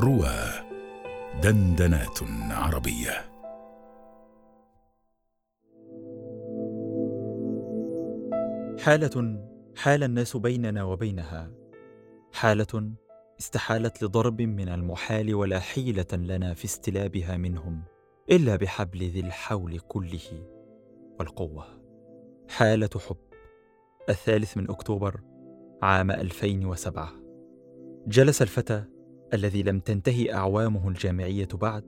روى دندنات عربية. حالة حال الناس بيننا وبينها. حالة استحالت لضرب من المحال ولا حيلة لنا في استلابها منهم إلا بحبل ذي الحول كله والقوة. حالة حب الثالث من أكتوبر عام 2007 جلس الفتى الذي لم تنتهي أعوامه الجامعية بعد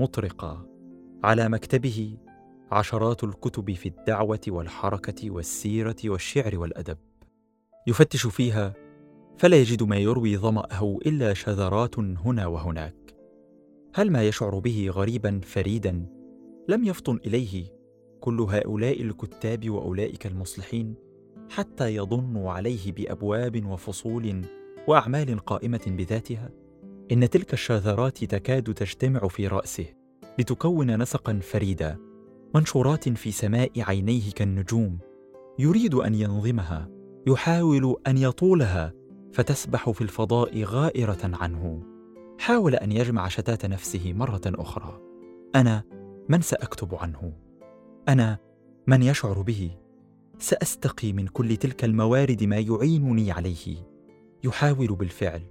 مطرقا على مكتبه عشرات الكتب في الدعوة والحركة والسيرة والشعر والأدب. يفتش فيها فلا يجد ما يروي ظمأه إلا شذرات هنا وهناك. هل ما يشعر به غريبا فريدا لم يفطن إليه كل هؤلاء الكتاب وأولئك المصلحين حتى يضنوا عليه بأبواب وفصول وأعمال قائمة بذاتها؟ إن تلك الشاذرات تكاد تجتمع في رأسه لتكون نسقا فريدا منشورات في سماء عينيه كالنجوم. يريد أن ينظمها يحاول أن يطولها فتسبح في الفضاء غائرة عنه. حاول أن يجمع شتات نفسه مرة أخرى. أنا من سأكتب عنه؟ أنا من يشعر به؟ سأستقي من كل تلك الموارد ما يعينني عليه. يحاول بالفعل.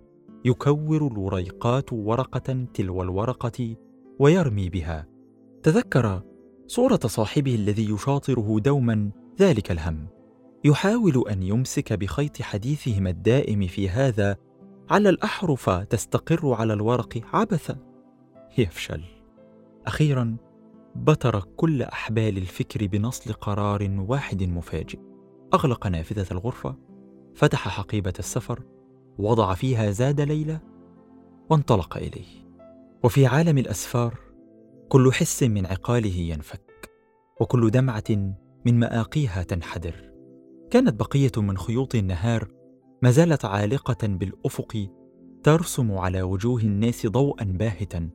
يكور الوريقات ورقة تلو الورقة ويرمي بها. تذكر صورة صاحبه الذي يشاطره دوما ذلك الهم. يحاول أن يمسك بخيط حديثهما الدائم في هذا على الأحرف تستقر على الورق عبثا. يفشل. أخيرا بتر كل أحبال الفكر بنصل قرار واحد مفاجئ. أغلق نافذة الغرفة فتح حقيبة السفر وضع فيها زاد ليلى وانطلق إليه. وفي عالم الأسفار كل حس من عقاله ينفك وكل دمعة من مآقيها تنحدر. كانت بقية من خيوط النهار ما زالت عالقة بالأفق ترسم على وجوه الناس ضوءا باهتا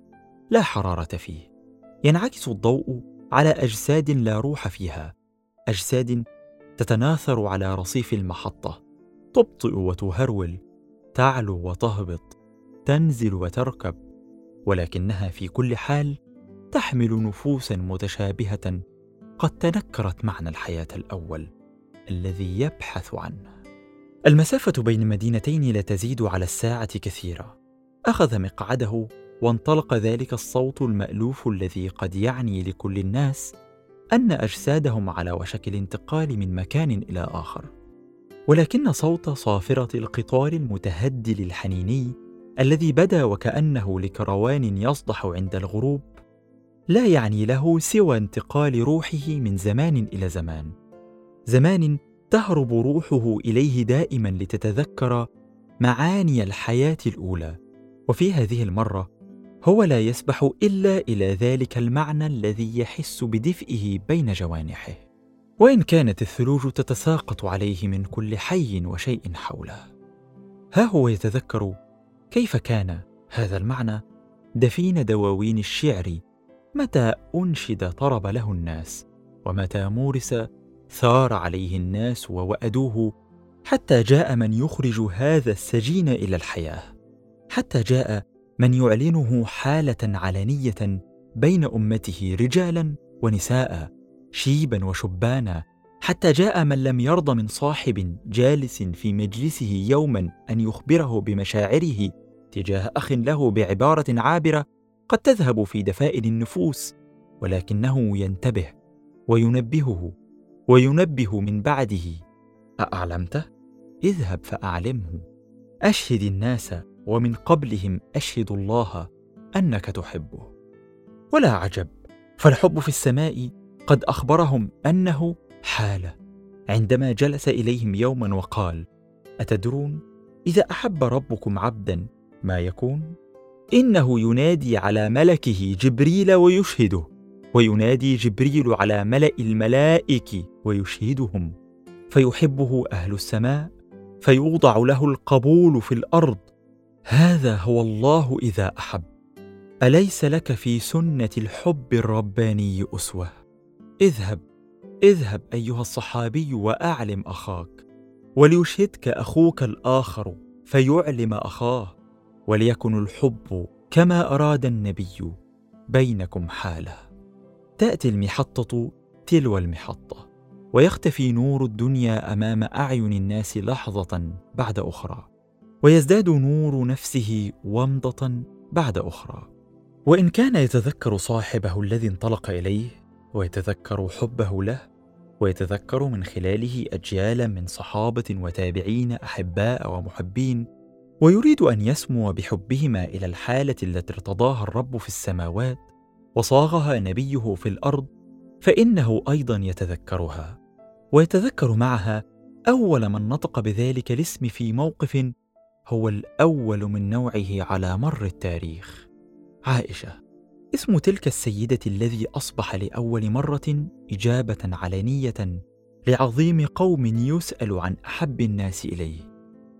لا حرارة فيه. ينعكس الضوء على أجساد لا روح فيها أجساد تتناثر على رصيف المحطة تبطئ وتهرول تعلو وتهبط تنزل وتركب ولكنها في كل حال تحمل نفوسا متشابهة قد تنكرت معنى الحياة الأول الذي يبحث عنه. المسافة بين مدينتين لا تزيد على الساعة كثيرا أخذ مقعده وانطلق ذلك الصوت المألوف الذي قد يعني لكل الناس أن أجسادهم على وشك الانتقال من مكان إلى آخر. ولكن صوت صافرة القطار المتهدل الحنيني الذي بدا وكأنه لكروان يصدح عند الغروب لا يعني له سوى انتقال روحه من زمان إلى زمان. زمان تهرب روحه إليه دائما لتتذكر معاني الحياة الأولى. وفي هذه المرة هو لا يسبح إلا إلى ذلك المعنى الذي يحس بدفئه بين جوانحه. وإن كانت الثلوج تتساقط عليه من كل حي وشيء حوله. ها هو يتذكر كيف كان هذا المعنى دفين دواوين الشعر متى أنشد طرب له الناس ومتى مورس ثار عليه الناس ووأدوه حتى جاء من يخرج هذا السجين إلى الحياة. حتى جاء من يعلنه حالة علنية بين أمته رجالا ونساء شيبا وشبانا حتى جاء من لم يرض من صاحب جالس في مجلسه يوما أن يخبره بمشاعره تجاه أخ له بعبارة عابرة قد تذهب في دفائن النفوس ولكنه ينتبه وينبهه وينبه من بعده. ااعلمته اذهب فأعلمه. أشهد الناس ومن قبلهم أشهد الله أنك تحبه. ولا عجب فالحب في السماء قد أخبرهم أنه حاله عندما جلس إليهم يوما وقال أتدرون إذا أحب ربكم عبدا ما يكون؟ إنه ينادي على ملكه جبريل ويشهده وينادي جبريل على ملأ الملائك ويشهدهم فيحبه أهل السماء فيوضع له القبول في الأرض. هذا هو الله إذا أحب. أليس لك في سنة الحب الرباني أسوة؟ اذهب اذهب أيها الصحابي وأعلم أخاك وليشهدك أخوك الآخر فيعلم أخاه وليكن الحب كما أراد النبي بينكم حاله. تأتي المحطة تلو المحطة ويختفي نور الدنيا أمام أعين الناس لحظة بعد أخرى ويزداد نور نفسه ومضة بعد أخرى. وإن كان يتذكر صاحبه الذي انطلق إليه ويتذكر حبه له ويتذكر من خلاله أجيالا من صحابة وتابعين أحباء ومحبين ويريد أن يسمو بحبهما إلى الحالة التي ارتضاها الرب في السماوات وصاغها نبيه في الأرض فإنه أيضا يتذكرها ويتذكر معها أول من نطق بذلك الاسم في موقف هو الأول من نوعه على مر التاريخ عائشة. اسم تلك السيدة الذي أصبح لأول مرة إجابة علنية لعظيم قوم يسأل عن أحب الناس إليه.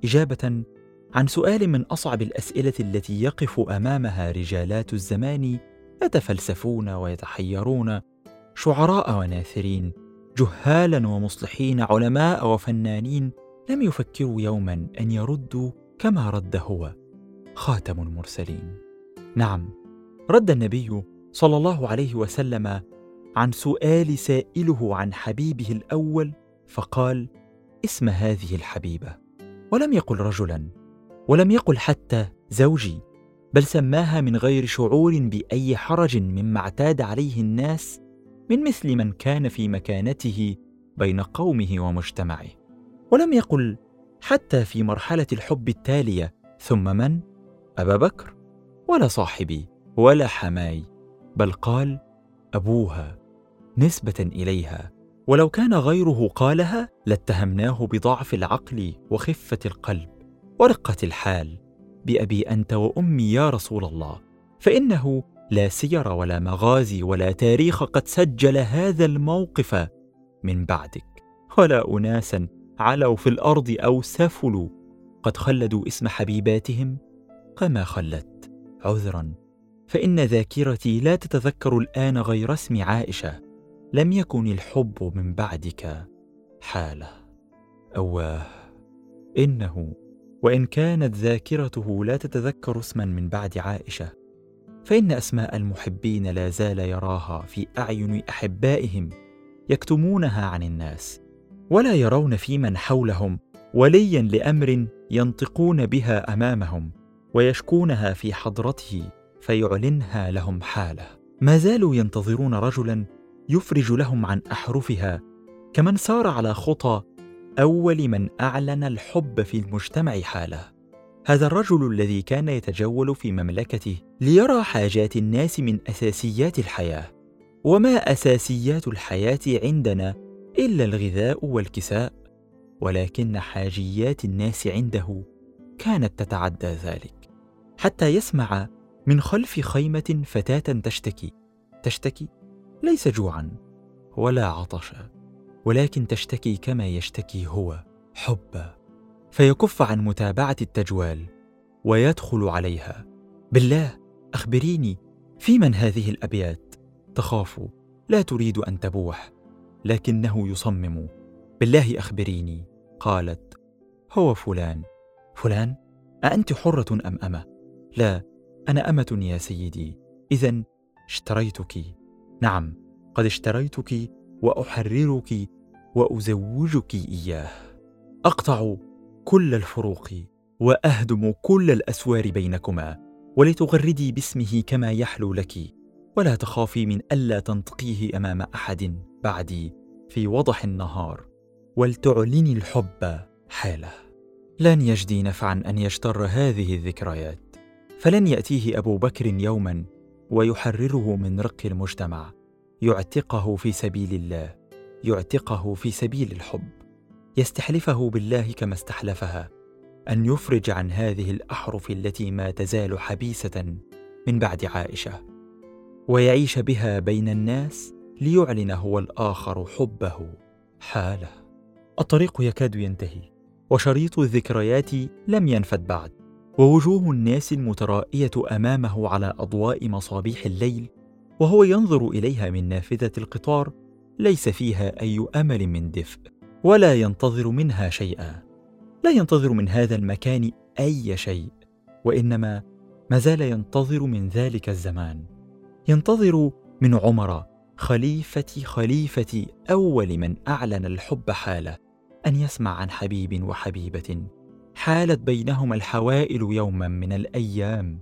إجابة عن سؤال من أصعب الأسئلة التي يقف أمامها رجالات الزمان يتفلسفون ويتحيرون شعراء وناثرين جهالا ومصلحين علماء وفنانين لم يفكروا يوما أن يردوا كما رد هو خاتم المرسلين. نعم. رد النبي صلى الله عليه وسلم عن سؤال سائله عن حبيبه الأول فقال اسم هذه الحبيبة. ولم يقل رجلا ولم يقل حتى زوجي بل سماها من غير شعور بأي حرج مما اعتاد عليه الناس من مثل من كان في مكانته بين قومه ومجتمعه. ولم يقل حتى في مرحلة الحب التالية ثم من؟ أبا بكر ولا صاحبي؟ ولا حماي بل قال أبوها نسبة إليها. ولو كان غيره قالها لاتهمناه بضعف العقل وخفة القلب ورقة الحال. بأبي أنت وأمي يا رسول الله فإنه لا سير ولا مغازي ولا تاريخ قد سجل هذا الموقف من بعدك. ولا أناسا علوا في الأرض أو سفلوا. قد خلدوا اسم حبيباتهم كما خلت عذرا. فإن ذاكرتي لا تتذكر الآن غير اسم عائشة. لم يكن الحب من بعدك. حالة. أواه. إنه. وإن كانت ذاكرته لا تتذكر اسما من بعد عائشة فإن أسماء المحبين لا زال يراها في أعين أحبائهم يكتمونها عن الناس ولا يرون في من حولهم وليا لأمر ينطقون بها أمامهم ويشكونها في حضرته. فيعلنها لهم حاله ما زالوا ينتظرون رجلا يفرج لهم عن أحرفها كمن سار على خطى أول من أعلن الحب في المجتمع حاله هذا الرجل الذي كان يتجول في مملكته ليرى حاجات الناس من أساسيات الحياة. وما أساسيات الحياة عندنا إلا الغذاء والكساء ولكن حاجيات الناس عنده كانت تتعدى ذلك. حتى يسمع من خلف خيمة فتاة تشتكي. تشتكي ليس جوعا ولا عطشا ولكن تشتكي كما يشتكي هو حبا. فيكف عن متابعة التجوال ويدخل عليها. بالله أخبريني في من هذه الأبيات؟ تخاف لا تريد أن تبوح لكنه يصمم. بالله أخبريني. قالت هو فلان. فلان؟ أأنت حرة أم أمة؟ لا أنا أمة يا سيدي اذا اشتريتك. نعم قد اشتريتك وأحررك وأزوجك إياه. أقطع كل الفروق وأهدم كل الأسوار بينكما ولتغردي باسمه كما يحلو لك. ولا تخافي من ألا تنطقيه أمام أحد بعدي في وضح النهار ولتعلني الحب حاله. لن يجدي نفعا أن يجتر هذه الذكريات. فلن يأتيه أبو بكر يوما ويحرره من رق المجتمع يعتقه في سبيل الله يعتقه في سبيل الحب. يستحلفه بالله كما استحلفها أن يفرج عن هذه الأحرف التي ما تزال حبيسة من بعد عائشة. ويعيش بها بين الناس ليعلن هو الآخر حبه حاله. الطريق يكاد ينتهي وشريط الذكريات لم ينفد بعد. ووجوه الناس المترائية أمامه على أضواء مصابيح الليل وهو ينظر إليها من نافذة القطار ليس فيها أي أمل من دفء ولا ينتظر منها شيئا. لا ينتظر من هذا المكان أي شيء وإنما ما زال ينتظر من ذلك الزمان. ينتظر من عمر خليفة خليفة أول من أعلن الحب حاله أن يسمع عن حبيب وحبيبة. حالت بينهما الحوائل يوما من الأيام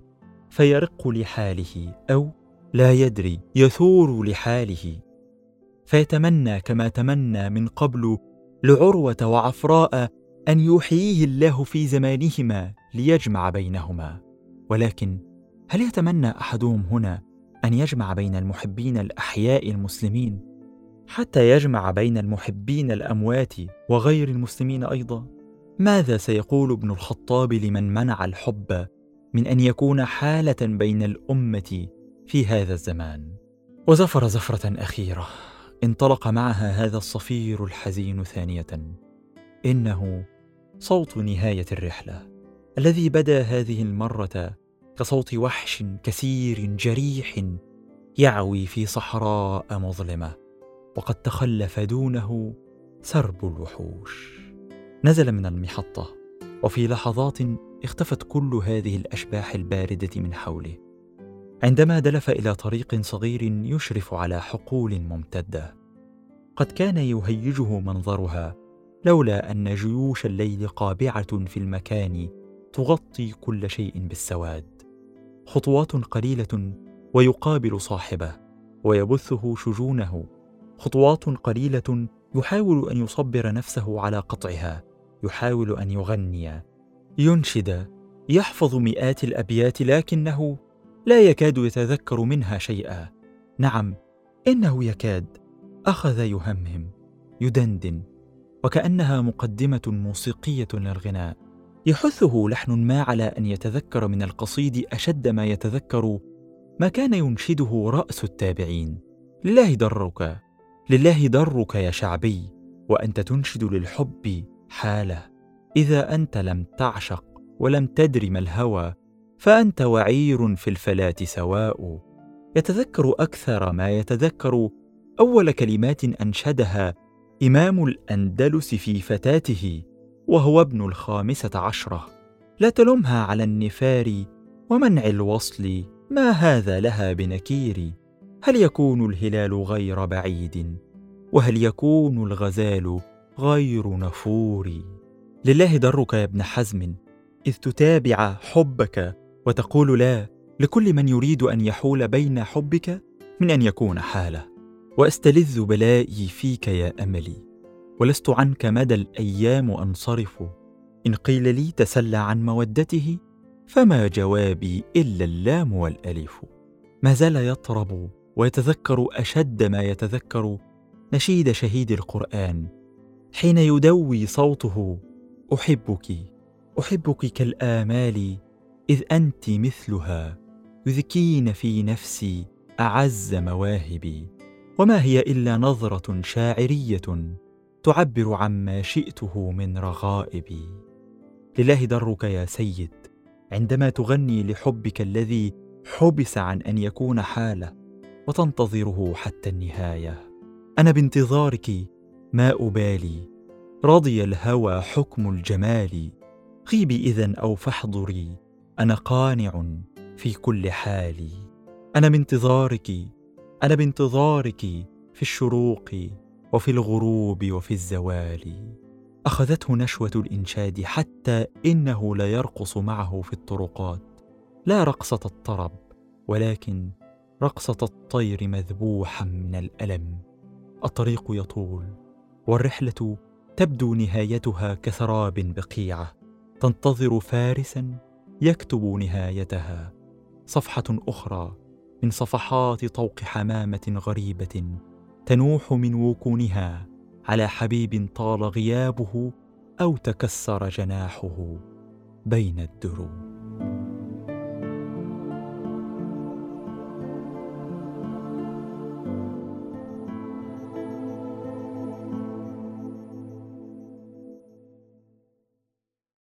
فيرق لحاله أو لا يدري يثور لحاله. فيتمنى كما تمنى من قبل لعروة وعفراء أن يحييه الله في زمانهما ليجمع بينهما. ولكن هل يتمنى أحدهم هنا أن يجمع بين المحبين الأحياء المسلمين؟ حتى يجمع بين المحبين الأموات وغير المسلمين أيضا؟ ماذا سيقول ابن الخطاب لمن منع الحب من أن يكون حالة بين الأمة في هذا الزمان؟ وزفر زفرة أخيرة. انطلق معها هذا الصفير الحزين ثانية. إنه صوت نهاية الرحلة. الذي بدا هذه المرة كصوت وحش كثير جريح يعوي في صحراء مظلمة وقد تخلف دونه سرب الوحوش. نزل من المحطة وفي لحظات اختفت كل هذه الأشباح الباردة من حوله. عندما دلف إلى طريق صغير يشرف على حقول ممتدة. قد كان يهيجه منظرها لولا أن جيوش الليل قابعة في المكان تغطي كل شيء بالسواد. خطوات قليلة ويقابل صاحبه ويبثه شجونه. خطوات قليلة يحاول أن يصبر نفسه على قطعها. يحاول أن يغني. ينشد يحفظ مئات الأبيات لكنه لا يكاد يتذكر منها شيئا. نعم إنه يكاد. أخذ يهمهم يدندن وكأنها مقدمة موسيقية للغناء. يحثه لحن ما على أن يتذكر من القصيد أشد ما يتذكر ما كان ينشده رأس التابعين. لله درك لله درك يا شعبي وأنت تنشد للحب حالة. إذا أنت لم تعشق ولم تدر ما الهوى فأنت وعير في الفلاة سواء. يتذكر أكثر ما يتذكر أول كلمات أنشدها إمام الأندلس في فتاته وهو ابن الخامسة عشرة. لا تلمها على النفار ومنع الوصل ما هذا لها بنكير؟ هل يكون الهلال غير بعيد؟ وهل يكون الغزال غير نفور. لله درك يا ابن حزم إذ تتابع حبك وتقول لا لكل من يريد أن يحول بين حبك من أن يكون حالة. وأستلذ بلائي فيك يا أملي ولست عنك مدى الأيام أنصرف. إن قيل لي تسلى عن مودته فما جوابي إلا اللام والألف. ما زال يطرب ويتذكر أشد ما يتذكر نشيد شهيد القرآن. حين يدوي صوته أحبك أحبك كالآمال إذ أنت مثلها يذكين في نفسي أعز مواهبي. وما هي إلا نظرة شاعرية تعبر عما شئته من رغائبي. لله درك يا سيد عندما تغني لحبك الذي حبس عن أن يكون حالة وتنتظره حتى النهاية. أنا بانتظارك ما أبالي. رضي الهوى حكم الجمال. غيبي اذا أو فاحضري. أنا قانع في كل حال أنا بانتظارك. أنا بانتظارك في الشروق وفي الغروب وفي الزوال. أخذته نشوة الإنشاد حتى إنه لا يرقص معه في الطرقات. لا رقصة الطرب ولكن رقصة الطير مذبوحا من الألم. الطريق يطول. والرحلة تبدو نهايتها كسراب بقيعة. تنتظر فارسا يكتب نهايتها. صفحة أخرى من صفحات طوق حمامة غريبة تنوح من وكونها على حبيب طال غيابه أو تكسر جناحه بين الدروب.